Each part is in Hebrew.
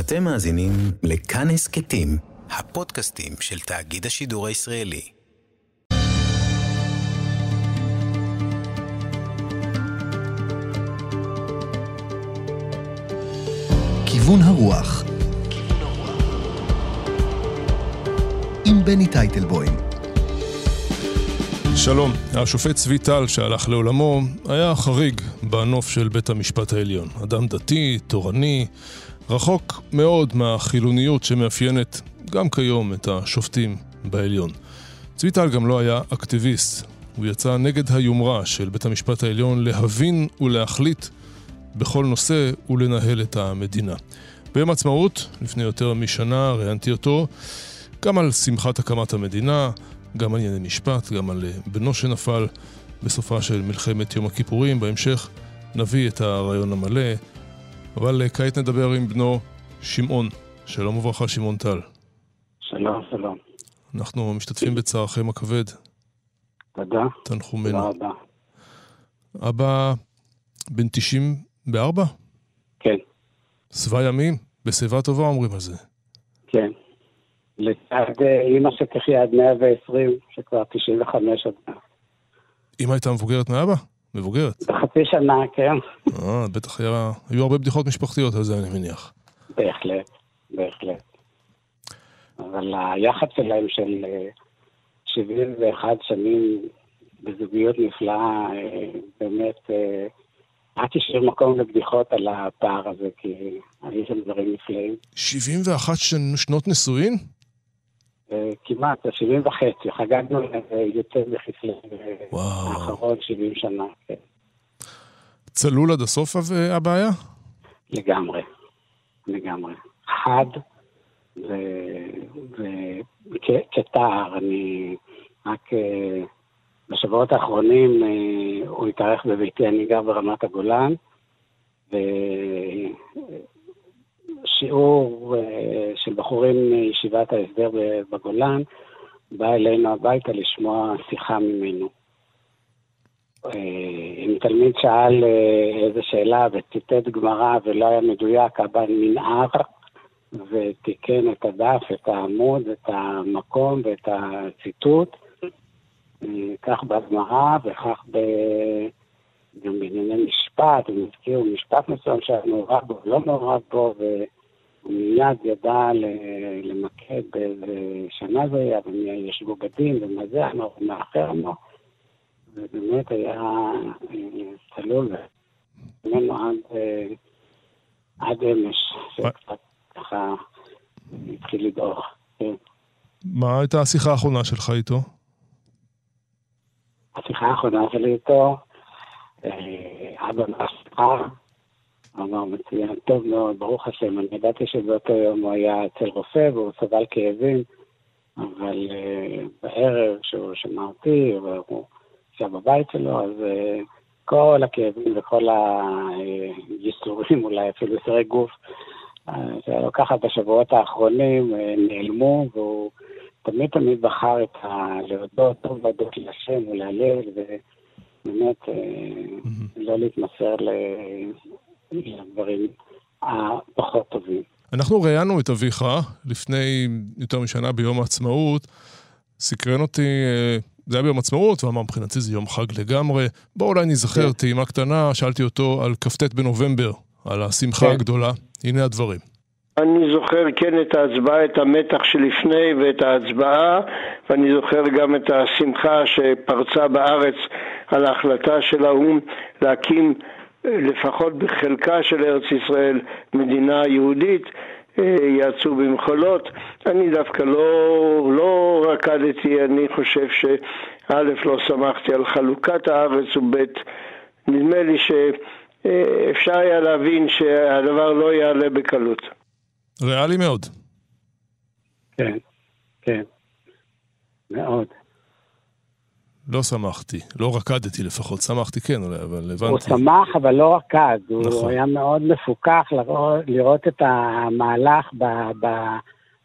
אתם מאזינים לכאן הסכתים, הפודקאסטים של תאגיד השידור הישראלי. כיוון הרוח עם בני טייטלבוים שלום, השופט צבי טל שהלך לעולמו היה חריג בנוף של בית המשפט העליון. אדם דתי, תורני, רחוק מאוד מהחילוניות שמאפיינת גם כיום את השופטים בעליון. צבי טל גם לא היה אקטיביסט, הוא יצא נגד היומרה של בית המשפט העליון להבין ולהחליט בכל נושא ולנהל את המדינה. ביום עצמאות, לפני יותר משנה, ראיינתי אותו גם על שמחת הקמת המדינה, גם על ענייני משפט, גם על אה, בנו שנפל בסופה של מלחמת יום הכיפורים. בהמשך נביא את הרעיון המלא, אבל אה, כעת נדבר עם בנו שמעון. שלום וברכה, שמעון טל. שלום, שלום. אנחנו משתתפים בצערכם הכבד. תודה. תנחומינו. תודה רבה. אבא בן 94? כן. שבע ימים? בשיבה טובה אומרים על זה. כן. לצד אה, אימא שתחיה עד 120, שכבר 95 עוד מעט. אמא הייתה מבוגרת מאבא? מבוגרת. בחצי שנה, כן. אה, בטח היה, היו הרבה בדיחות משפחתיות על זה, אני מניח. בהחלט, בהחלט. אבל היחד שלהם של 71 אה, שנים בזוגיות נפלאה, אה, באמת, רק השאיר מקום לבדיחות על הפער הזה, כי היו שם דברים נפלאים. 71 שנות נישואין? כמעט, 70 וחצי, חגגנו יותר בכסלו האחרון 70 שנה, כן. צלול עד הסוף הבעיה? לגמרי, לגמרי. חד וכתער, אני רק אה, בשבועות האחרונים אה, הוא התארח בביתי, אני גר ברמת הגולן, שיעור אה, של בחורים מישיבת ההסדר בגולן, בא אלינו הביתה לשמוע שיחה ממנו. אה, אם תלמיד שאל אה, איזה שאלה וציטט גמרא ולא היה מדויק, אבא ננער ותיקן את הדף, את העמוד, את המקום ואת הציטוט. כך בגמרא וכך ב... גם בענייני משפט, הם הזכירו משפט מסוים שהיה מעורב בו, לא מעורב בו, והוא מיד ידע למקד באיזה שנה זה היה, ומי ישבו בדין, ומה זה אמר, ומה אחר אמר, ובאמת היה צלול, ממנו עד, עד אמש, שקצת ככה התחיל לדעוך. כן. מה הייתה השיחה האחרונה שלך איתו? השיחה האחרונה שלי איתו, אה, אבא מהשפעה, אמר מצוין, טוב מאוד, ברוך השם. אני ידעתי שבאותו יום הוא היה אצל רופא והוא סבל כאבים, אבל uh, בערב שהוא שמע אותי, והוא ישב בבית שלו, אז uh, כל הכאבים וכל הייסורים, אולי אפילו יסורי גוף, שהיה לו ככה בשבועות האחרונים, נעלמו, והוא תמיד תמיד בחר את ה... להודות, טוב להודות להשם ולהלל, באמת mm-hmm. לא להתמסר לדברים הפחות טובים. אנחנו ראיינו את אביך לפני יותר משנה ביום העצמאות. סקרן אותי, אה, זה היה ביום עצמאות, ואמר מבחינתי זה יום חג לגמרי. בואו אולי נזכר כן. טעימה קטנה, שאלתי אותו על כ"ט בנובמבר, על השמחה כן. הגדולה. הנה הדברים. אני זוכר כן את ההצבעה, את המתח שלפני ואת ההצבעה, ואני זוכר גם את השמחה שפרצה בארץ על ההחלטה של האו"ם להקים לפחות בחלקה של ארץ ישראל מדינה יהודית, אה, יצאו במחולות. אני דווקא לא, לא רקדתי, אני חושב שא' לא שמחתי על חלוקת הארץ וב' נדמה לי שאפשר היה להבין שהדבר לא יעלה בקלות. ריאלי מאוד. כן, כן, מאוד. לא שמחתי, לא רקדתי לפחות, שמחתי כן אולי, אבל הבנתי. הוא שמח אבל לא רקד, נכון. הוא היה מאוד מפוכח לראות, לראות את המהלך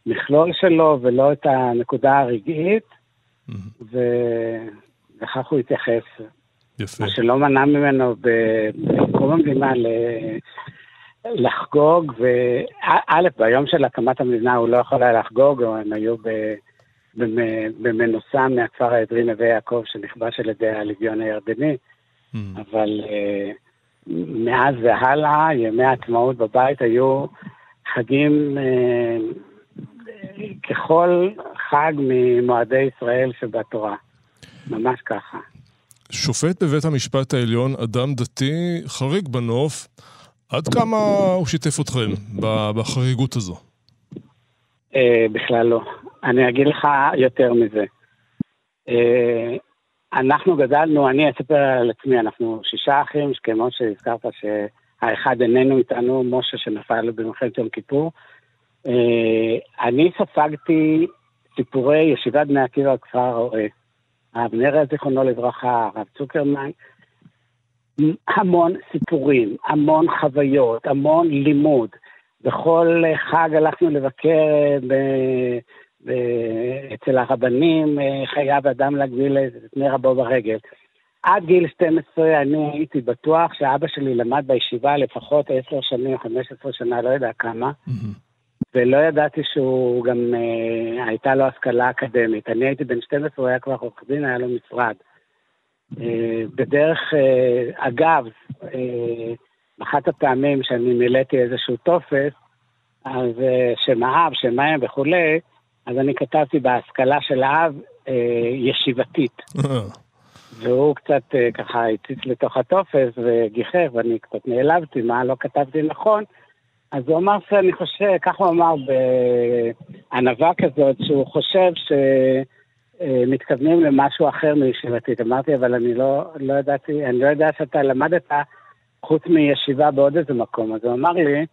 במכלול שלו ולא את הנקודה הרגעית, mm-hmm. וכך הוא התייחס. יפה. מה שלא מנע ממנו בקום המדינה לחגוג, וא', ביום של הקמת המדינה הוא לא יכול היה לחגוג, הם היו במנוסה מהכפר העברי נווה יעקב שנכבש על ידי הלגיון הירדני, mm. אבל uh, מאז והלאה, ימי העצמאות בבית היו חגים uh, ככל חג ממועדי ישראל שבתורה. ממש ככה. שופט בבית המשפט העליון, אדם דתי, חריג בנוף, עד כמה הוא שיתף אתכם בחריגות הזו? אה, בכלל לא. אני אגיד לך יותר מזה. אה, אנחנו גדלנו, אני אספר על עצמי, אנחנו שישה אחים, כמו שהזכרת שהאחד איננו איתנו, משה שנפל במלחמת יום כיפור. אה, אני ספגתי סיפורי ישיבת בני עקיבא בכפר הרועה. אבנר זיכרונו לברכה, הרב צוקרמן, המון סיפורים, המון חוויות, המון לימוד. בכל חג הלכנו לבקר. ב... אצל הרבנים, חייב אדם להגביל את פני רבו ברגל. עד גיל 12 אני הייתי בטוח שאבא שלי למד בישיבה לפחות 10 שנים, 15 שנה, לא יודע כמה. ולא ידעתי שהוא גם, אה, הייתה לו השכלה אקדמית. אני הייתי בן 12, הוא היה כבר עורך דין, היה לו משרד. אה, בדרך אה, אגב, אה, אחת הפעמים שאני מילאתי איזשהו טופס, אז אה, שם האב, שם האם וכולי, אז אני כתבתי בהשכלה של האב אה, ישיבתית. אה. והוא קצת אה, ככה הציץ לתוך הטופס וגיחך, ואני קצת נעלבתי, מה לא כתבתי נכון. אז הוא אמר שאני חושב, ככה הוא אמר בענווה כזאת, שהוא חושב שמתכוונים למשהו אחר מישיבתית. אמרתי, אבל אני לא, לא ידעתי, אני לא יודע שאתה למדת חוץ מישיבה בעוד איזה מקום. אז הוא אמר לי,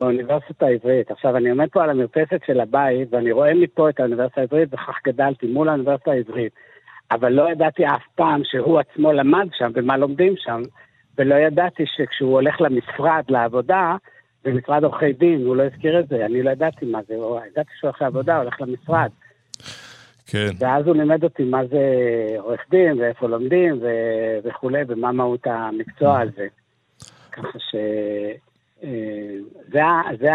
באוניברסיטה העברית. עכשיו, אני עומד פה על המרפסת של הבית, ואני רואה מפה את האוניברסיטה העברית, וכך גדלתי מול האוניברסיטה העברית. אבל לא ידעתי אף פעם שהוא עצמו למד שם ומה לומדים שם, ולא ידעתי שכשהוא הולך למשרד, לעבודה, במשרד עורכי דין, הוא לא הזכיר את זה, אני לא ידעתי מה זה, ידעתי שהוא הולך לעבודה, הולך למשרד. כן. ואז הוא לימד אותי מה זה עורך דין, ואיפה לומדים, ו- וכולי, ומה מהות המקצוע הזה. ככה ש... אה, זה, זה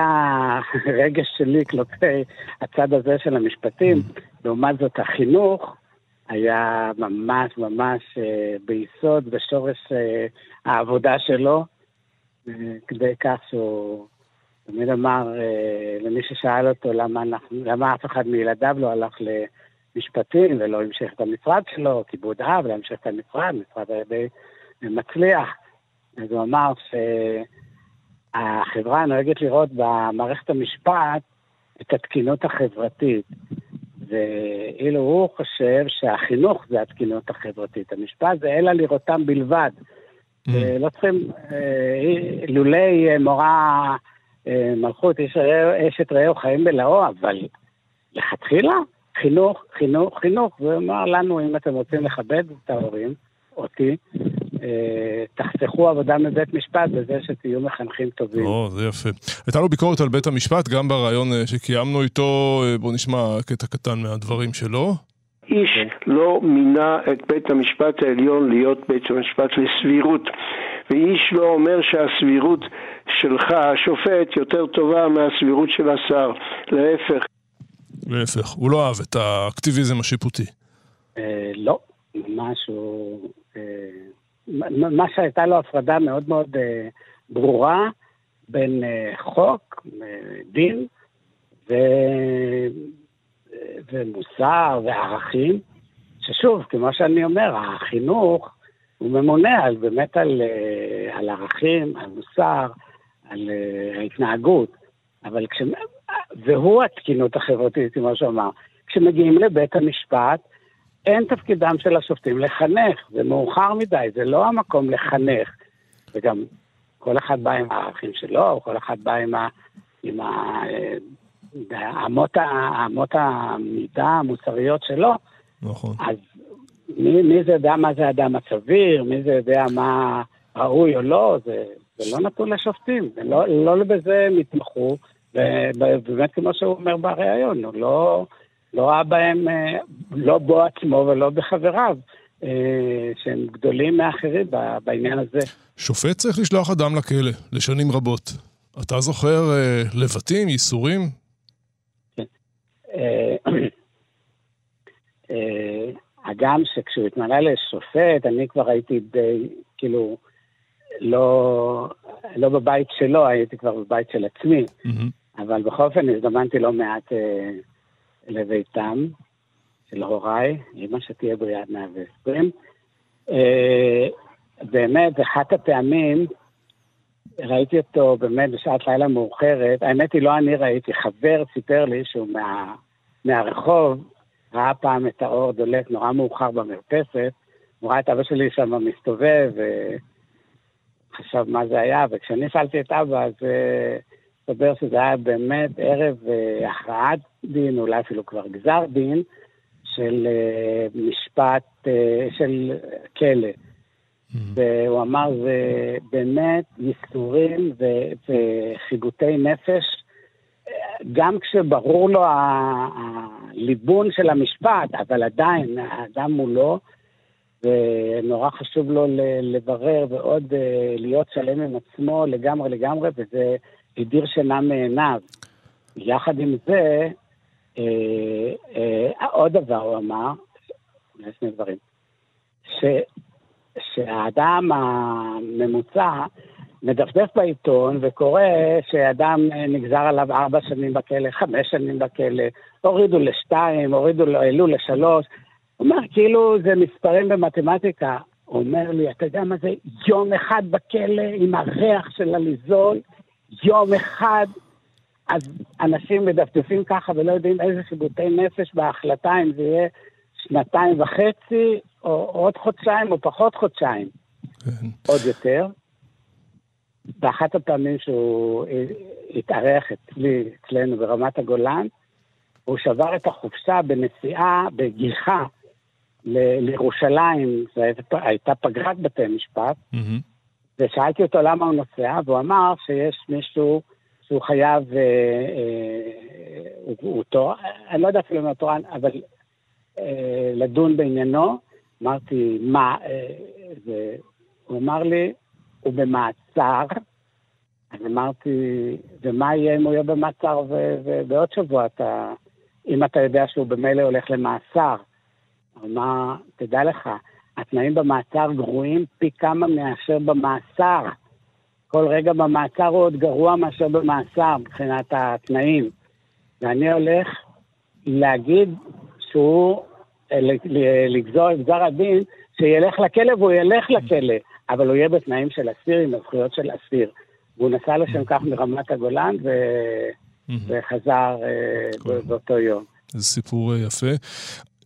הרגש שלי כלפי הצד הזה של המשפטים. לעומת זאת, החינוך היה ממש ממש אה, ביסוד, בשורש אה, העבודה שלו. כדי כך שהוא תמיד אמר אה, למי ששאל אותו למה, אנחנו, למה אף אחד מילדיו לא הלך למשפטים ולא המשיך את המשרד שלו, כיבוד אב, להמשיך את המשרד, משרד מצליח. אז הוא אמר שהחברה נוהגת לראות במערכת המשפט את התקינות החברתית. ואילו הוא חושב שהחינוך זה התקינות החברתית. המשפט זה אלא לראותם בלבד. Mm. אה, לא צריכים, אה, לולי אה, מורה מלכות, אשת רעהו חיים בלאו, אבל לכתחילה, חינוך, חינוך, חינוך. זה אומר לנו, אם אתם רוצים לכבד את ההורים, אותי, תחסכו עבודה מבית משפט בזה שתהיו מחנכים טובים. או, זה יפה. הייתה לו ביקורת על בית המשפט, גם בריאיון שקיימנו איתו, בואו נשמע קטע קטן מהדברים שלו. איש לא מינה את בית המשפט העליון להיות בית המשפט לסבירות ואיש לא אומר שהסבירות שלך, השופט, יותר טובה מהסבירות של השר, להפך. להפך, הוא לא אהב את האקטיביזם השיפוטי. אה, לא, משהו... אה, מה שהייתה לו הפרדה מאוד מאוד אה, ברורה בין חוק, דין, ו... ומוסר וערכים, ששוב, כמו שאני אומר, החינוך הוא ממונה על, באמת על, אה, על ערכים, על מוסר, על אה, ההתנהגות, אבל כש... והוא התקינות החברתית, כמו שהוא אמר. כשמגיעים לבית המשפט, אין תפקידם של השופטים לחנך, זה מאוחר מדי, זה לא המקום לחנך. וגם כל אחד בא עם הערכים שלו, כל אחד בא עם, ה, עם ה, אה, אמות, אמות המידה המוסריות שלו, נכון. אז מי, מי זה יודע מה זה אדם הסביר, מי זה יודע מה ראוי או לא, זה, זה לא נתון לשופטים, לא, לא בזה הם יתמכו, ובאמת כמו שהוא אומר בריאיון, הוא לא, לא ראה בהם, אה, לא בו עצמו ולא בחבריו. אה, שהם גדולים מאחרים בעניין הזה. שופט צריך לשלוח אדם לכלא לשנים רבות. אתה זוכר אה, לבטים, ייסורים? כן. הגם שכשהוא התמנה לשופט, אני כבר הייתי די, כאילו, לא, לא בבית שלו, הייתי כבר בבית של עצמי. Mm-hmm. אבל בכל אופן הזדמנתי לא מעט אה, לביתם של הוריי, אמא שתהיה בריאה עד 120. אה, באמת, אחת הפעמים, ראיתי אותו באמת בשעת לילה מאוחרת, האמת היא לא אני ראיתי, חבר סיפר לי שהוא מה, מהרחוב, ראה פעם את האור דולק נורא מאוחר במרפסת, הוא ראה את אבא שלי שם מסתובב, וחשב מה זה היה, וכשאני שאלתי את אבא, אז הסתבר uh, שזה היה באמת ערב uh, הכרעת דין, אולי אפילו כבר גזר דין, של uh, משפט, uh, של כלא. Mm-hmm. והוא אמר, זה באמת ייסורים וחיבוטי נפש, גם כשברור לו הליבון של המשפט, אבל עדיין האדם מולו, ונורא חשוב לו לברר ועוד אה, להיות שלם עם עצמו לגמרי לגמרי, וזה הדיר שינה מעיניו. יחד עם זה, אה, אה, עוד דבר הוא אמר, שני דברים, ש, שהאדם הממוצע מדפדף בעיתון וקורא שאדם נגזר עליו ארבע שנים בכלא, חמש שנים בכלא, הורידו לשתיים, הורידו, העלו לשלוש. הוא אומר, כאילו זה מספרים במתמטיקה. הוא אומר לי, אתה יודע מה זה יום אחד בכלא עם הריח של הליזול, יום אחד. אז אנשים מדפדפים ככה ולא יודעים איזה שיבוטי נפש בהחלטה, אם זה יהיה שנתיים וחצי, או עוד חודשיים, או פחות חודשיים. כן. עוד יותר. באחת הפעמים שהוא התארח אצלי, אצלנו ברמת הגולן, הוא שבר את החופשה בנסיעה, בגיחה, לירושלים, זו הייתה פגרת בתי משפט, mm-hmm. ושאלתי אותו למה הוא נוסע, והוא אמר שיש מישהו שהוא חייב, אה, אה, הוא, הוא תורן, אני לא יודע אפילו אם הוא תורן, אבל אה, לדון בעניינו. אמרתי, מה, אה, זה, אמר לי, הוא במעצר, אז אמרתי, ומה יהיה אם הוא יהיה במעצר ובעוד שבוע אתה, אם אתה יודע שהוא במילא הולך למאסר? הוא אמר, תדע לך, התנאים במעצר גרועים פי כמה מאשר במאסר. כל רגע במעצר הוא עוד גרוע מאשר במאסר מבחינת התנאים. ואני הולך להגיד שהוא, לגזור את גזר הדין, שילך לכלא והוא ילך לכלא. אבל הוא יהיה בתנאים של אסיר עם הזכויות של אסיר. והוא נסע לשם כך מרמת הגולן ו... וחזר אה, באותו יום. זה סיפור אה, יפה.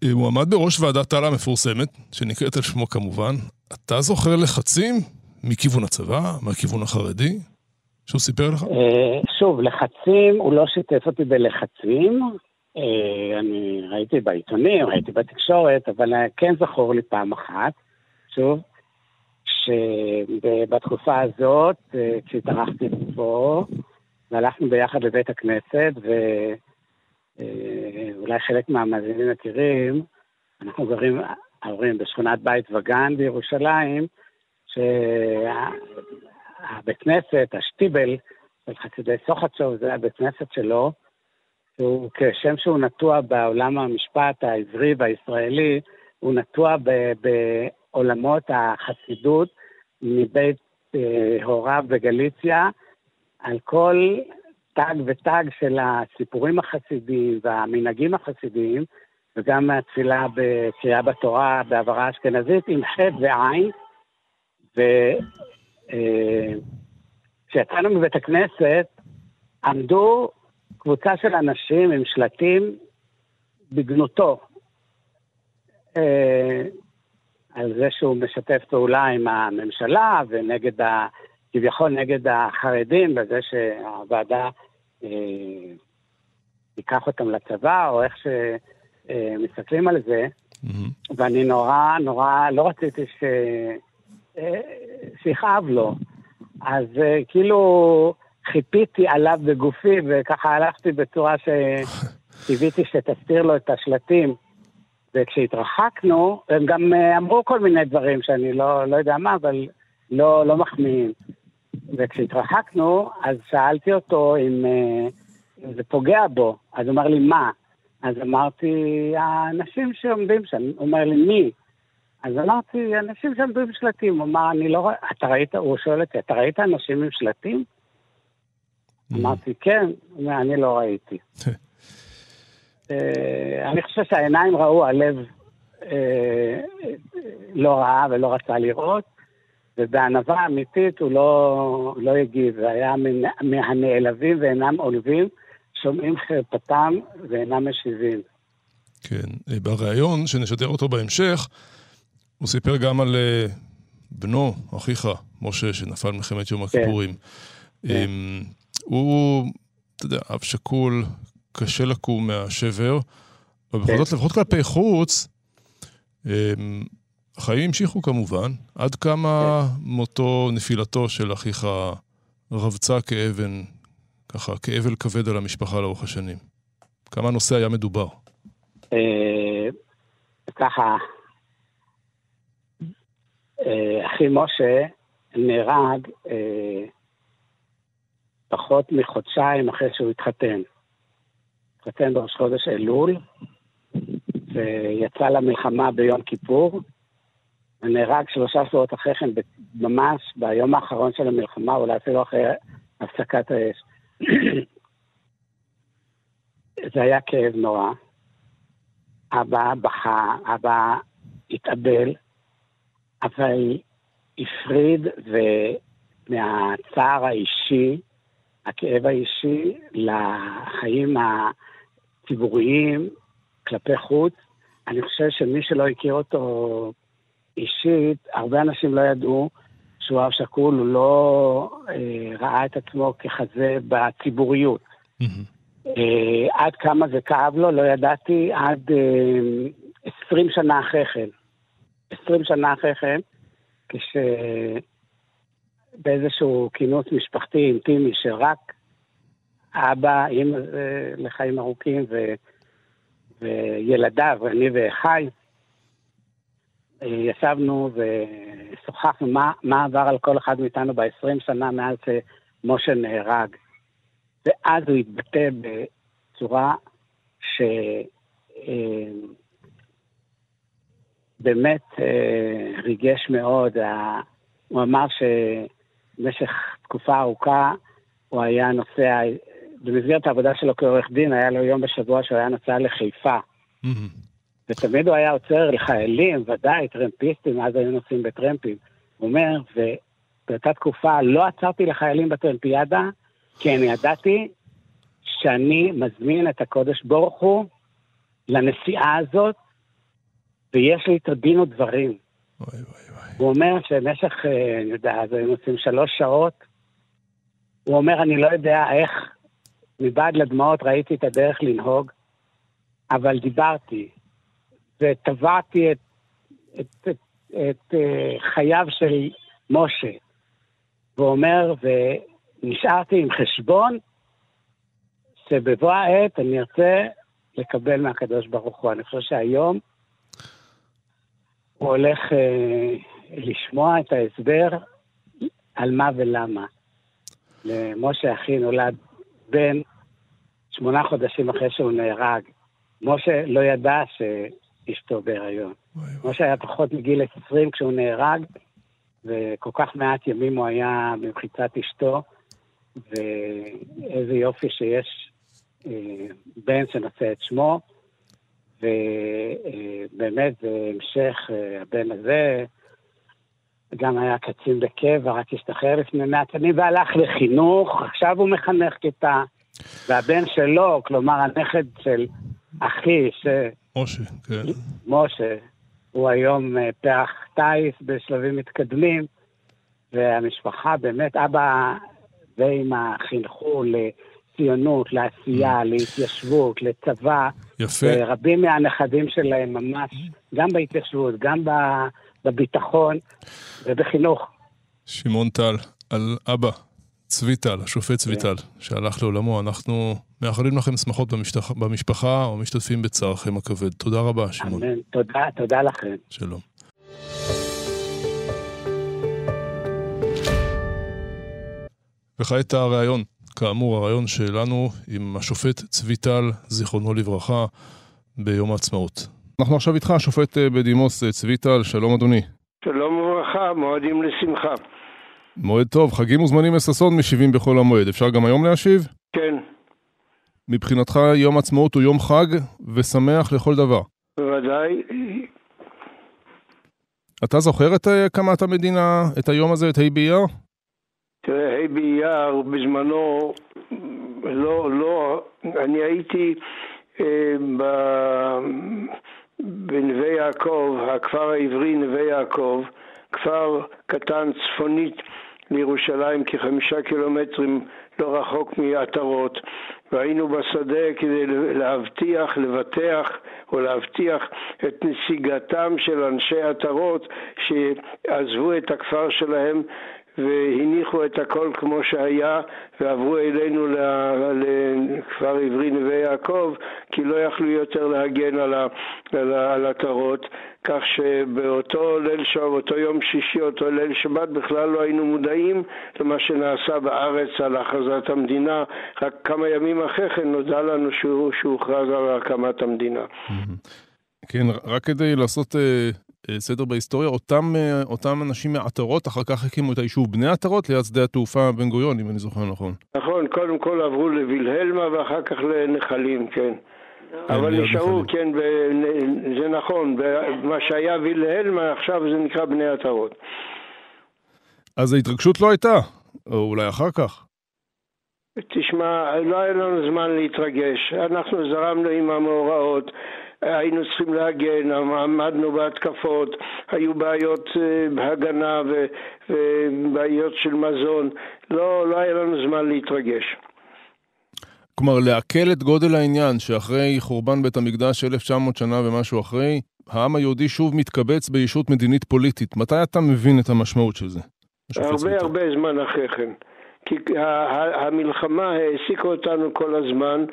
אה, הוא עמד בראש ועדת טל המפורסמת, שנקראת על שמו כמובן. אתה זוכר לחצים מכיוון הצבא, מהכיוון החרדי, שהוא סיפר לך? שוב, לחצים, הוא לא שיתף אותי בלחצים. אני ראיתי בעיתונים, ראיתי בתקשורת, אבל כן זכור לי פעם אחת, שוב, שבתקופה הזאת, אה, כשהתארחתי פה, והלכנו ביחד לבית הכנסת, ואולי אה, חלק מהמאזינים מכירים, אנחנו גרים, ההורים בשכונת בית וגן בירושלים, שהבית כנסת, השטיבל של חסידי סוחצ'וב, זה הבית כנסת שלו, שהוא כשם שהוא נטוע בעולם המשפט העברי והישראלי, הוא נטוע עולמות החסידות מבית אה, הוריו בגליציה, על כל תג ותג של הסיפורים החסידיים והמנהגים החסידיים, וגם מהתפילה בקריאה בתורה בעברה אשכנזית עם חטא ועין. וכשיצאנו אה, מבית הכנסת, עמדו קבוצה של אנשים עם שלטים בגנותו. אה, על זה שהוא משתף פעולה עם הממשלה ונגד, ה, כביכול נגד החרדים, בזה שהוועדה אה, תיקח אותם לצבא, או איך שמסתכלים על זה. Mm-hmm. ואני נורא, נורא, לא רציתי ש... אה, שיכאב לו. אז אה, כאילו חיפיתי עליו בגופי, וככה הלכתי בצורה שקיוויתי שתסתיר לו את השלטים. וכשהתרחקנו, הם גם אה, אמרו כל מיני דברים שאני לא, לא יודע מה, אבל לא, לא מחמיאים. וכשהתרחקנו, אז שאלתי אותו אם, אה, אם זה פוגע בו. אז הוא אמר לי, מה? אז אמרתי, האנשים שעומדים שם. הוא אומר לי, מי? אז אמרתי, אנשים שעמדו עם שלטים. הוא אמר, אני לא רואה, אתה ראית, הוא שואל אותי, אתה ראית אנשים עם שלטים? אמרתי, כן. אני לא ראיתי. אה, אני חושב שהעיניים ראו, הלב אה, לא ראה ולא רצה לראות, ובענווה אמיתית הוא לא, לא הגיב, והיה מהנעלבים ואינם עולבים, שומעים חרפתם ואינם משיבים. כן, אה, בריאיון שנשדר אותו בהמשך, הוא סיפר גם על בנו, אחיך, משה, שנפל במלחמת יום כן. הכיפורים. כן. כן. הוא, אתה יודע, אב שכול, קשה לקום מהשבר, אבל בכל זאת, לפחות כלפי חוץ, החיים המשיכו כמובן, עד כמה מותו, נפילתו של אחיך רבצה כאבן, ככה, כאבל כבד על המשפחה לאורך השנים. כמה הנושא היה מדובר? אה, ככה, אה, אחי משה נהרג אה, פחות מחודשיים אחרי שהוא התחתן. התחתן בראש חודש אלול, ויצא למלחמה ביום כיפור, ונהרג שלושה שבועות אחרי כן, ממש ביום האחרון של המלחמה, אולי אפילו אחרי הפסקת האש. זה היה כאב נורא. אבא בכה, אבא התאבל, אבל הפריד מהצער האישי, הכאב האישי, לחיים הציבוריים כלפי חוץ. אני חושב שמי שלא הכיר אותו אישית, הרבה אנשים לא ידעו שהוא אב שכול, הוא לא אה, ראה את עצמו ככזה בציבוריות. Mm-hmm. אה, עד כמה זה כאב לו, לא ידעתי עד אה, 20 שנה אחרי כן. 20 שנה אחרי כן, כשבאיזשהו כינוס משפחתי אינטימי שרק אבא, אימא אה, לחיים ארוכים ו... וילדיו, אני ואחיי, ישבנו ושוחחנו מה, מה עבר על כל אחד מאיתנו ב-20 שנה מאז שמשה נהרג. ואז הוא התבטא בצורה שבאמת אה, ריגש מאוד. הוא אמר שבמשך תקופה ארוכה הוא היה נוסע במסגרת העבודה שלו כעורך דין, היה לו יום בשבוע שהוא היה נוסע לחיפה. ותמיד הוא היה עוצר לחיילים, ודאי, טרמפיסטים, אז היו נוסעים בטרמפים. הוא אומר, ובאותה תקופה לא עצרתי לחיילים בטרמפיאדה, כי אני ידעתי שאני מזמין את הקודש ברוך הוא לנסיעה הזאת, ויש לי איתו דין ודברים. הוא אומר שבמשך, אה, אני יודע, אז היו נוסעים שלוש שעות, הוא אומר, אני לא יודע איך מבעד לדמעות ראיתי את הדרך לנהוג, אבל דיברתי וטבעתי את, את, את, את uh, חייו של משה. והוא אומר, ונשארתי עם חשבון שבבוא העת אני ארצה לקבל מהקדוש ברוך הוא. אני חושב שהיום הוא הולך uh, לשמוע את ההסבר על מה ולמה. למשה אחי נולד בן שמונה חודשים אחרי שהוא נהרג. משה לא ידע שאשתו בהיריון. משה היה פחות מגיל 20 כשהוא נהרג, וכל כך מעט ימים הוא היה במחיצת אשתו, ואיזה יופי שיש אה, בן שנושא את שמו, ובאמת זה המשך, אה, הבן הזה גם היה קצין בקבע, רק השתחרר לפני מעט שנים והלך לחינוך, עכשיו הוא מחנך כיתה. והבן שלו, כלומר הנכד של אחי, ש... משה, כן. משה, הוא היום אה, פרח טיס בשלבים מתקדמים, והמשפחה באמת, אבא ואמא חינכו לציונות, לעשייה, להתיישבות, לצבא. יפה. ורבים מהנכדים שלהם ממש, גם בהתיישבות, גם בביטחון ובחינוך. שמעון טל, על אבא, צבי טל, השופט צבי כן. שהלך לעולמו. אנחנו מאחלים לכם שמחות במשפחה, במשפחה ומשתתפים בצערכם הכבד. תודה רבה, שמעון. אמן. תודה, תודה לכם. שלום. וכעת הריאיון, כאמור, הריאיון שלנו עם השופט צבי טל, זיכרונו לברכה, ביום העצמאות. אנחנו עכשיו איתך, השופט אה, בדימוס אה, צבי טל, שלום אדוני. שלום וברכה, מועדים לשמחה. מועד טוב, חגים וזמנים לששון משיבים בחול המועד. אפשר גם היום להשיב? כן. מבחינתך יום עצמאות הוא יום חג ושמח לכל דבר. בוודאי. אתה זוכר את אה, הקמת המדינה, את היום הזה, את ה' באייר? תראה, ה' באייר בזמנו, לא, לא, אני הייתי אה, ב... בנווה יעקב, הכפר העברי נווה יעקב, כפר קטן צפונית לירושלים כחמישה קילומטרים לא רחוק מעטרות והיינו בשדה כדי להבטיח, לבטח או להבטיח את נסיגתם של אנשי עטרות שעזבו את הכפר שלהם והניחו את הכל כמו שהיה ועברו אלינו לכפר עברי נווה יעקב כי לא יכלו יותר להגן על עטרות כך שבאותו ליל שבת, אותו יום שישי, אותו ליל שבת בכלל לא היינו מודעים למה שנעשה בארץ על הכרזת המדינה רק כמה ימים אחרי כן נודע לנו שהוא הוכרז על הקמת המדינה. כן, רק כדי לעשות אה, סדר בהיסטוריה, אותם, אה, אותם אנשים מעטרות אחר כך הקימו את היישוב בני עטרות ליד שדה התעופה בן גוריון, אם אני זוכר נכון. נכון, קודם כל עברו לווילהלמה ואחר כך לנחלים, כן. כן אבל נשארו, כן, זה נכון, מה שהיה וילהלמה עכשיו זה נקרא בני עטרות. אז ההתרגשות לא הייתה, או אולי אחר כך. תשמע, לא היה לנו זמן להתרגש, אנחנו זרמנו עם המאורעות. היינו צריכים להגן, עמדנו בהתקפות, היו בעיות אה, הגנה ובעיות של מזון, לא, לא היה לנו זמן להתרגש. כלומר, לעכל את גודל העניין שאחרי חורבן בית המקדש 1900 שנה ומשהו אחרי, העם היהודי שוב מתקבץ בישות מדינית פוליטית. מתי אתה מבין את המשמעות של זה? הרבה הרבה זמן אחרי כן. כי המלחמה העסיקה אותנו כל הזמן,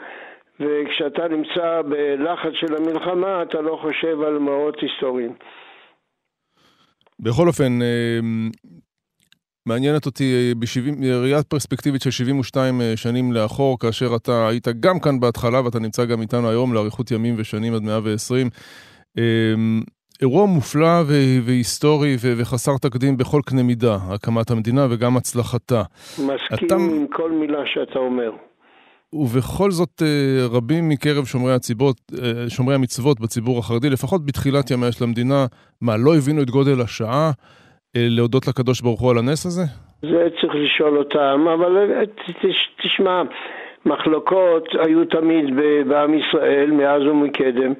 וכשאתה נמצא בלחץ של המלחמה, אתה לא חושב על מאות היסטוריים. בכל אופן, אה, מעניינת אותי אה, ראיית פרספקטיבית של 72 אה, שנים לאחור, כאשר אתה היית גם כאן בהתחלה ואתה נמצא גם איתנו היום לאריכות ימים ושנים עד 120. אירוע מופלא והיסטורי וחסר תקדים בכל קנה מידה, הקמת המדינה וגם הצלחתה. מסכים אתה... עם כל מילה שאתה אומר. ובכל זאת אה, רבים מקרב שומרי, הציבות, אה, שומרי המצוות בציבור החרדי, לפחות בתחילת ימיה של המדינה, מה, לא הבינו את גודל השעה אה, להודות לקדוש ברוך הוא על הנס הזה? זה צריך לשאול אותם, אבל תשמע, מחלוקות היו תמיד בעם ישראל מאז ומקדם.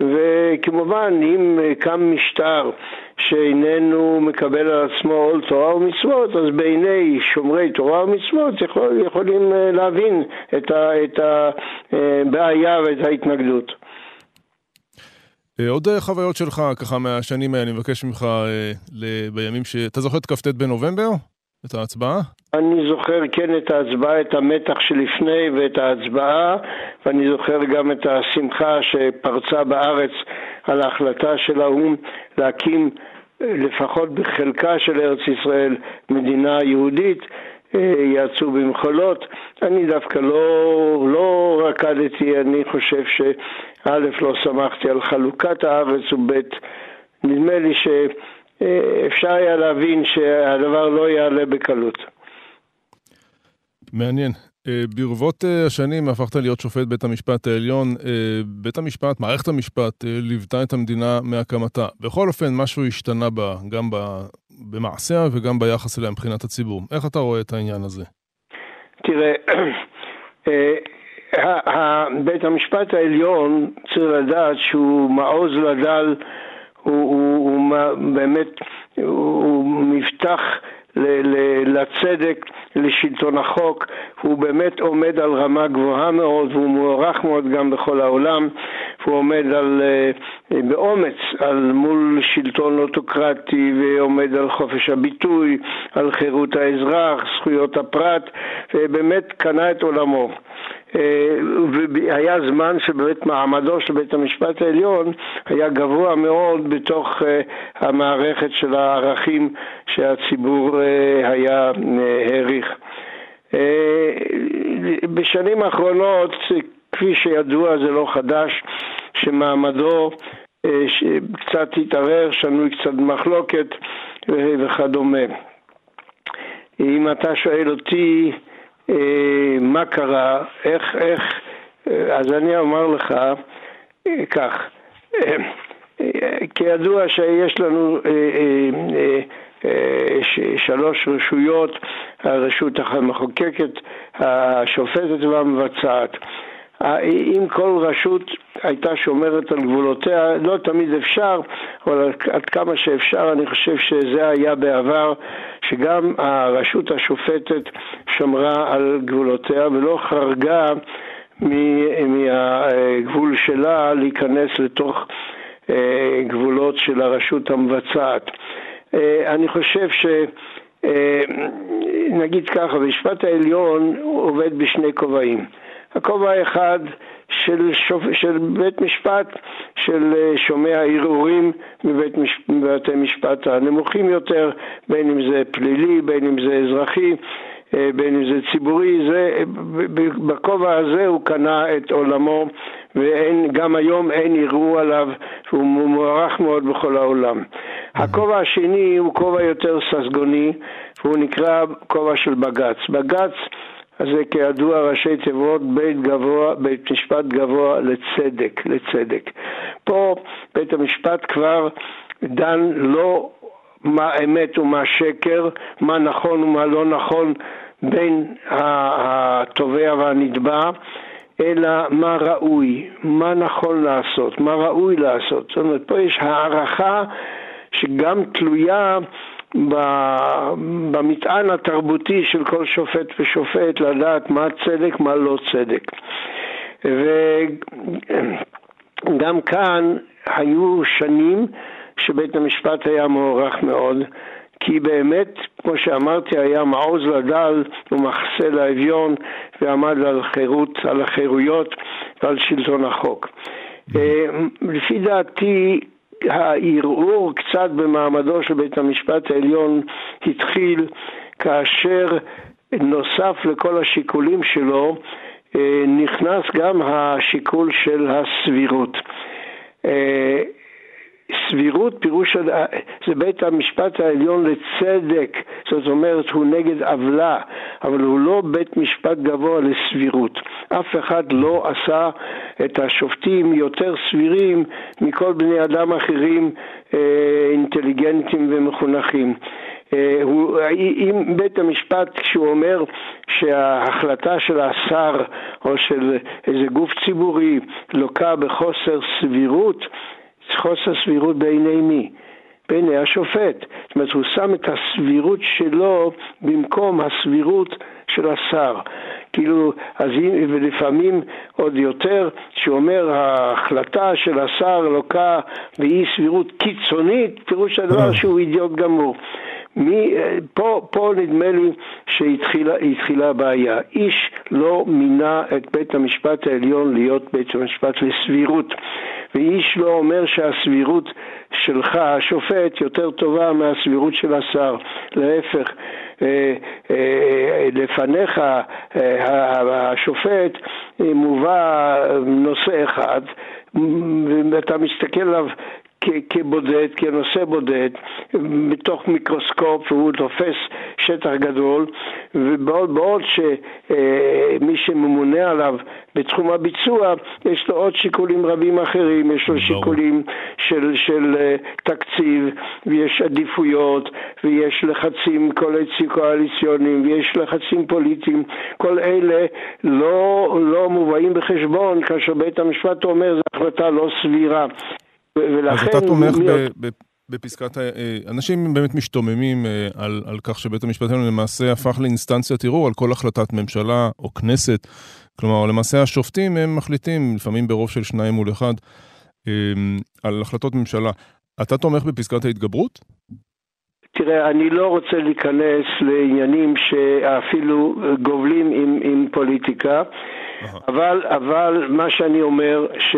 וכמובן, אם קם משטר שאיננו מקבל על עצמו עול תורה ומצוות, אז בעיני שומרי תורה ומצוות יכול, יכולים אה, להבין את, ה, את הבעיה ואת ההתנגדות. אה, עוד חוויות שלך, ככה מהשנים האלה, אני מבקש ממך בימים ש... אתה זוכר את כ"ט בנובמבר? את ההצבעה? אני זוכר כן את ההצבעה, את המתח שלפני ואת ההצבעה, ואני זוכר גם את השמחה שפרצה בארץ על ההחלטה של האו"ם להקים לפחות בחלקה של ארץ ישראל מדינה יהודית. אה, יעצו במחולות. אני דווקא לא, לא רקדתי, אני חושב שא' לא שמחתי על חלוקת הארץ וב' נדמה לי ש... אפשר היה להבין שהדבר לא יעלה בקלות. מעניין. אה, ברבות אה, השנים הפכת להיות שופט בית המשפט העליון. אה, בית המשפט, מערכת המשפט, ליוותה את המדינה מהקמתה. בכל אופן, משהו השתנה בה, גם במעשיה וגם ביחס אליה מבחינת הציבור. איך אתה רואה את העניין הזה? תראה, בית המשפט העליון צריך לדעת שהוא מעוז לדל הוא, הוא, הוא באמת, הוא מבטח ל, ל, לצדק, לשלטון החוק, הוא באמת עומד על רמה גבוהה מאוד והוא מוערך מאוד גם בכל העולם, והוא עומד על, אה, באומץ על מול שלטון אוטוקרטי ועומד על חופש הביטוי, על חירות האזרח, זכויות הפרט, ובאמת קנה את עולמו. אה, והיה זמן שבאמת מעמדו של בית המשפט העליון היה גבוה מאוד בתוך אה, המערכת של הערכים שהציבור אה, היה העריך. בשנים האחרונות, כפי שידוע, זה לא חדש, שמעמדו קצת התערער, שנוי קצת מחלוקת וכדומה. אם אתה שואל אותי מה קרה, איך, איך, אז אני אומר לך כך, כידוע שיש לנו שלוש רשויות, הרשות המחוקקת, השופטת והמבצעת. אם כל רשות הייתה שומרת על גבולותיה, לא תמיד אפשר, אבל עד כמה שאפשר אני חושב שזה היה בעבר, שגם הרשות השופטת שמרה על גבולותיה ולא חרגה מהגבול שלה להיכנס לתוך אה, גבולות של הרשות המבצעת. אה, אני חושב ש... אה, נגיד ככה, המשפט העליון עובד בשני כובעים. הכובע האחד של, שופ... של בית משפט, של שומע ערעורים מבית מש... מבתי משפט הנמוכים יותר, בין אם זה פלילי, בין אם זה אזרחי, בין אם זה ציבורי, זה, בכובע הזה הוא קנה את עולמו וגם היום אין ערעור עליו, והוא מוערך מאוד בכל העולם. הכובע השני הוא כובע יותר ססגוני, והוא נקרא כובע של בג"ץ. בג"ץ זה כידוע ראשי תיבות בית גבוה, בית משפט גבוה לצדק, לצדק. פה בית המשפט כבר דן לא מה אמת ומה שקר, מה נכון ומה לא נכון בין התובע והנתבע, אלא מה ראוי, מה נכון לעשות, מה ראוי לעשות. זאת אומרת, פה יש הערכה שגם תלויה במטען התרבותי של כל שופט ושופט לדעת מה צדק, מה לא צדק. וגם כאן היו שנים שבית המשפט היה מוערך מאוד, כי באמת, כמו שאמרתי, היה מעוז לדל ומחסה לאביון ועמד על חירות, על החירויות ועל שלטון החוק. אה, לפי דעתי, הערעור קצת במעמדו של בית המשפט העליון התחיל כאשר נוסף לכל השיקולים שלו אה, נכנס גם השיקול של הסבירות. אה, סבירות פירוש, זה בית המשפט העליון לצדק, זאת אומרת הוא נגד עוולה, אבל הוא לא בית משפט גבוה לסבירות. אף אחד לא עשה את השופטים יותר סבירים מכל בני אדם אחרים אה, אינטליגנטים ומחונכים. אה, הוא, אם בית המשפט כשהוא אומר שההחלטה של השר או של איזה גוף ציבורי לוקה בחוסר סבירות, חוסר סבירות בעיני מי? בעיני השופט. זאת אומרת, הוא שם את הסבירות שלו במקום הסבירות של השר. כאילו, אז ולפעמים עוד יותר, שהוא אומר ההחלטה של השר לוקה באי סבירות קיצונית, פירוש הדבר שהוא אידיוט גמור. מי, פה, פה נדמה לי שהתחילה הבעיה. איש לא מינה את בית המשפט העליון להיות בית המשפט לסבירות. ואיש לא אומר שהסבירות שלך, השופט, יותר טובה מהסבירות של השר. להפך, אה, אה, לפניך אה, השופט מובא נושא אחד, ואתה מסתכל עליו כבודד, כנושא בודד, בתוך מיקרוסקופ והוא תופס שטח גדול, ובעוד בעוד שמי שממונה עליו בתחום הביצוע, יש לו עוד שיקולים רבים אחרים, יש לו שיקולים של, של תקציב, ויש עדיפויות, ויש לחצים קואליציוניים, ויש לחצים פוליטיים, כל אלה לא, לא מובאים בחשבון כאשר בית המשפט אומר זו החלטה לא סבירה. ולכן... אז אתה תומך ב... בפסקת, אה, אנשים באמת משתוממים אה, על, על כך שבית המשפט העליון למעשה הפך לאינסטנציית ערעור על כל החלטת ממשלה או כנסת. כלומר, למעשה השופטים הם מחליטים, לפעמים ברוב של שניים מול אחד, אה, על החלטות ממשלה. אתה תומך בפסקת ההתגברות? תראה, אני לא רוצה להיכנס לעניינים שאפילו גובלים עם, עם פוליטיקה, אבל, אבל מה שאני אומר, ש...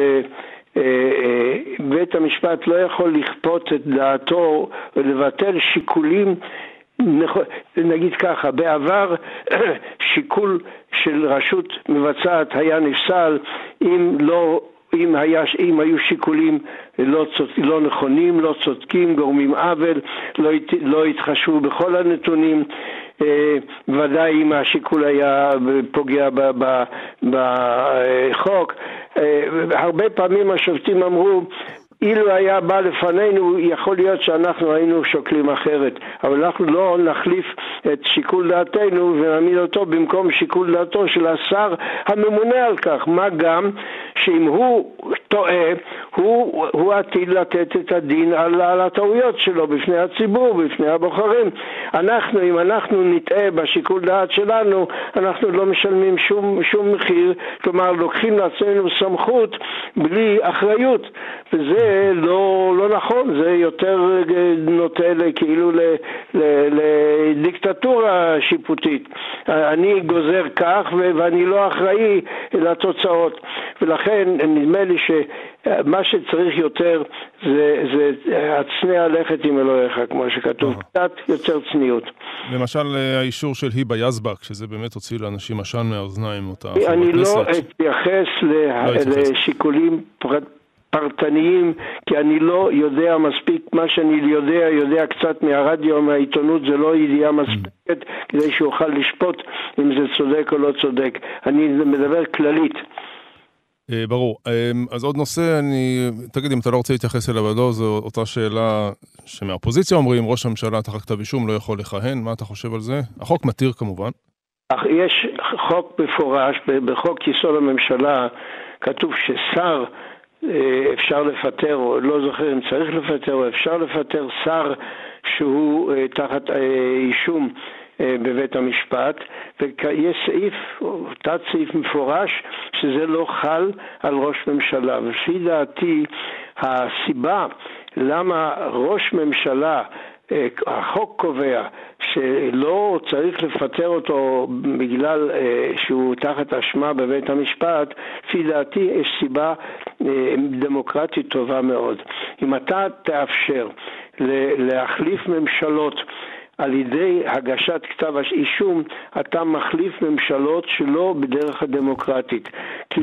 אה, אה, בית המשפט לא יכול לכפות את דעתו ולבטל שיקולים נגיד ככה, בעבר שיקול של רשות מבצעת היה נפסל אם לא אם, היה, אם היו שיקולים לא, לא נכונים, לא צודקים, גורמים עוול, לא, לא התחשבו בכל הנתונים, אה, ודאי אם השיקול היה פוגע בחוק. אה, הרבה פעמים השופטים אמרו אילו היה בא לפנינו, יכול להיות שאנחנו היינו שוקלים אחרת, אבל אנחנו לא נחליף את שיקול דעתנו ונעמיד אותו במקום שיקול דעתו של השר הממונה על כך, מה גם שאם הוא טועה, הוא, הוא עתיד לתת את הדין על, על הטעויות שלו בפני הציבור, בפני הבוחרים. אנחנו, אם אנחנו נטעה בשיקול דעת שלנו, אנחנו לא משלמים שום, שום מחיר, כלומר לוקחים לעצמנו סמכות בלי אחריות, וזה לא, לא נכון, זה יותר נוטה כאילו לדיקטטורה שיפוטית. אני גוזר כך ואני לא אחראי לתוצאות, ולכן נדמה לי שמה שצריך יותר זה, זה הצנע הלכת עם אלוהיך, כמו שכתוב, קצת יותר צניעות. למשל האישור של היבה יזבק, שזה באמת הוציא לאנשים עשן מהאוזניים, אותה. אני לא אתייחס לא לשיקולים פרטיים. פרטניים, כי אני לא יודע מספיק, מה שאני יודע, יודע קצת מהרדיו, מהעיתונות, זה לא ידיעה מספקת כדי שאוכל לשפוט אם זה צודק או לא צודק. אני מדבר כללית. אה, ברור. אה, אז עוד נושא, אני... תגיד, אם אתה לא רוצה להתייחס אליו לא, זו אותה שאלה שמהאופוזיציה אומרים, ראש הממשלה תחת כתב אישום לא יכול לכהן, מה אתה חושב על זה? החוק מתיר כמובן. יש חוק מפורש, בחוק יסוד הממשלה כתוב ששר אפשר לפטר, או לא זוכר אם צריך לפטר, או אפשר לפטר שר שהוא אה, תחת אה, אישום בבית המשפט, ויש סעיף, תת סעיף מפורש, שזה לא חל על ראש ממשלה. ולפי דעתי, הסיבה למה ראש ממשלה החוק קובע שלא צריך לפטר אותו בגלל אה, שהוא תחת אשמה בבית המשפט, לפי דעתי יש סיבה אה, דמוקרטית טובה מאוד. אם אתה תאפשר להחליף ממשלות על ידי הגשת כתב אישום אתה מחליף ממשלות שלא בדרך הדמוקרטית. כי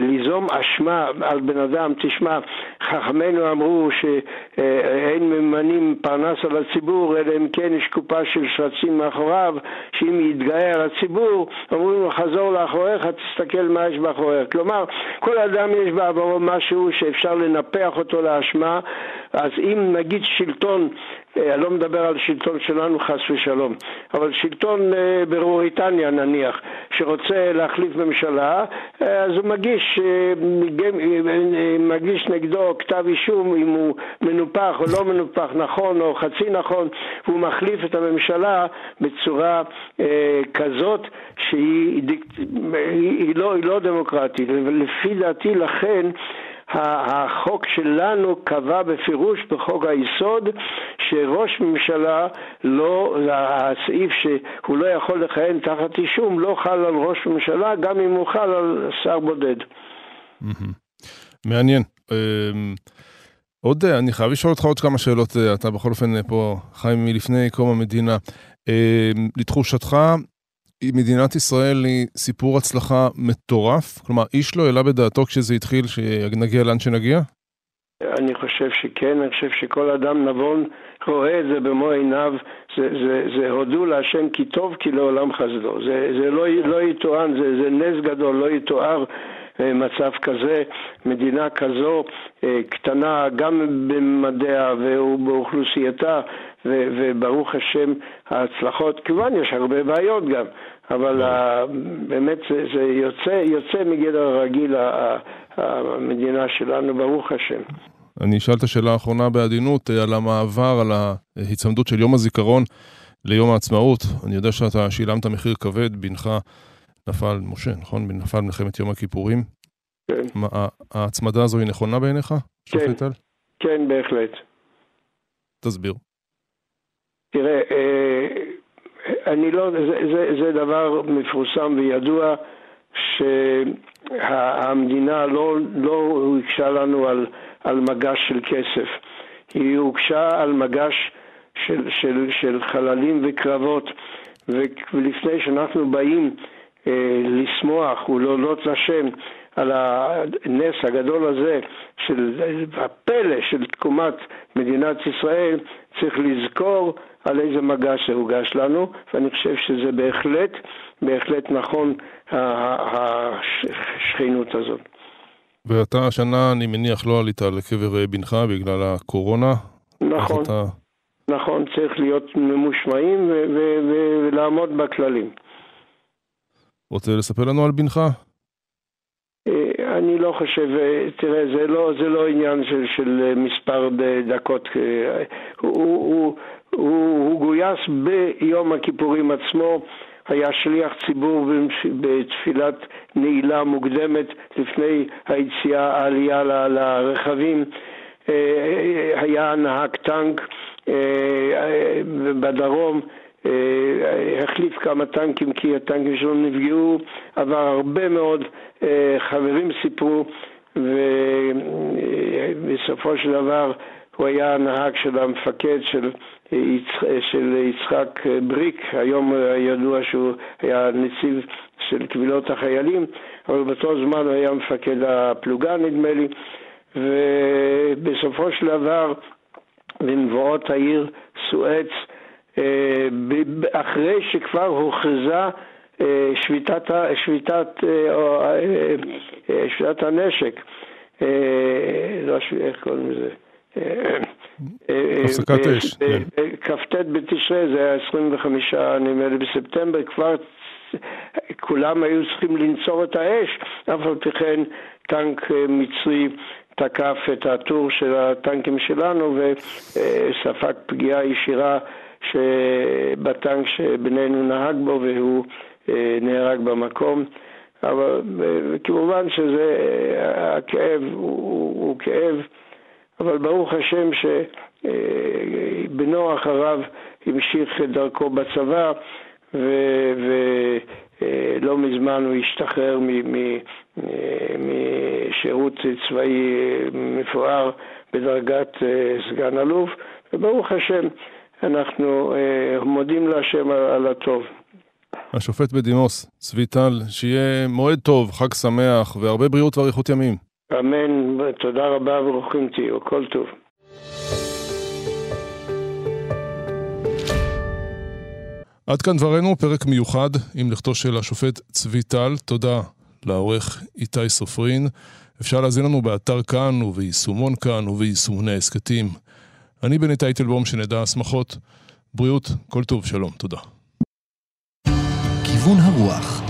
ליזום אשמה על בן אדם, תשמע, חכמינו אמרו שאין ממנים פרנס על הציבור, אלא אם כן יש קופה של שרצים מאחוריו, שאם יתגאה על הציבור, אומרים לו חזור לאחוריך, תסתכל מה יש מאחוריך. כלומר, כל אדם יש בעברו משהו שאפשר לנפח אותו לאשמה, אז אם נגיד שלטון אה, אני לא מדבר על שלטון שלנו חס ושלום, אבל שלטון אה, ברוריטניה נניח, שרוצה להחליף ממשלה, אה, אז הוא מגיש, מגיש נגדו כתב אישום אם הוא מנופח או לא מנופח, נכון או חצי נכון, והוא מחליף את הממשלה בצורה כזאת שהיא היא לא, היא לא דמוקרטית. לפי דעתי לכן החוק שלנו קבע בפירוש בחוק היסוד שראש ממשלה לא, הסעיף שהוא לא יכול לכהן תחת אישום לא חל על ראש ממשלה גם אם הוא חל על שר בודד. מעניין. אמ, עוד, אני חייב לשאול אותך עוד כמה שאלות, אתה בכל אופן פה חי מלפני קום המדינה. אמ, לתחושתך, מדינת ישראל היא סיפור הצלחה מטורף? כלומר, איש לא העלה בדעתו כשזה התחיל שנגיע לאן שנגיע? אני חושב שכן, אני חושב שכל אדם נבון רואה את זה במו עיניו, זה, זה, זה הודו להשם כי טוב כי לעולם חסדו. זה, זה לא, לא יתואן, זה, זה נס גדול, לא יתואר אה, מצב כזה, מדינה כזו אה, קטנה גם במדעיה ובאוכלוסייתה, וברוך השם ההצלחות, כמובן יש הרבה בעיות גם, אבל באמת זה, זה יוצא, יוצא מגדר הרגיל המדינה שלנו, ברוך השם. אני אשאל את השאלה האחרונה בעדינות אה, על המעבר, על ההיצמדות של יום הזיכרון ליום העצמאות. אני יודע שאתה שילמת מחיר כבד, בנך נפל, משה, נכון? נפל מלחמת יום הכיפורים. כן. מה, ההצמדה הזו היא נכונה בעיניך, כן, כן, בהחלט. תסביר. תראה, אה, אני לא, זה, זה, זה דבר מפורסם וידוע שהמדינה לא, לא הוגשה לנו על, על מגש של כסף, היא הוגשה על מגש של, של, של חללים וקרבות, ולפני שאנחנו באים אה, לשמוח ולהודות לשם על הנס הגדול הזה של הפלא של תקומת מדינת ישראל, צריך לזכור על איזה מגע שהוגש לנו, ואני חושב שזה בהחלט, בהחלט נכון השכנות הזאת. ואתה השנה, אני מניח, לא עלית לקבר בנך בגלל הקורונה? נכון, אתה... נכון, צריך להיות ממושמעים ולעמוד בכללים. רוצה לספר לנו על בנך? אה, אני לא חושב, אה, תראה, זה לא, זה לא עניין של, של מספר דקות. אה, הוא, הוא, הוא, הוא גויס ביום הכיפורים עצמו, היה שליח ציבור בתפילת נעילה מוקדמת לפני היציאה, העלייה לרכבים. היה נהג טנק בדרום. אה, החליף כמה טנקים כי הטנקים שלו נפגעו, עבר הרבה מאוד אה, חברים סיפרו ובסופו של דבר הוא היה הנהג של המפקד של, של יצחק בריק, היום ידוע שהוא היה נציב של קבילות החיילים, אבל באותו זמן הוא היה מפקד הפלוגה נדמה לי, ובסופו של דבר במבואות העיר סואץ אחרי שכבר הוכרזה אה, שביתת, שביתת, אה, שביתת הנשק, לא איך קוראים לזה? הפסקת אש, כן. כ"ט בתשרי, זה היה 25 נדמה לי בספטמבר, כבר כולם היו צריכים לנצור את האש, אף על פי כן טנק מצרי תקף את הטור של הטנקים שלנו וספג פגיעה ישירה שבטנק שבנינו נהג בו והוא אה, נהרג במקום. אבל אה, כמובן שזה, אה, הכאב הוא, הוא כאב, אבל ברוך השם שבנו אחריו המשיך את דרכו בצבא, ולא מזמן הוא השתחרר משירות צבאי מפואר בדרגת סגן אלוף, וברוך השם אנחנו אה, מודים להשם על, על הטוב. השופט בדימוס, צבי טל, שיהיה מועד טוב, חג שמח והרבה בריאות ואריכות ימים. אמן, תודה רבה וברוכים תהיו, כל טוב. עד כאן דברנו, פרק מיוחד עם לכתו של השופט צבי טל. תודה לעורך איתי סופרין. אפשר להזין לנו באתר כאן וביישומון כאן וביישומוני ההסכתים. אני בני טייטלבום, שנדע הסמכות, בריאות, כל טוב, שלום, תודה. כיוון הרוח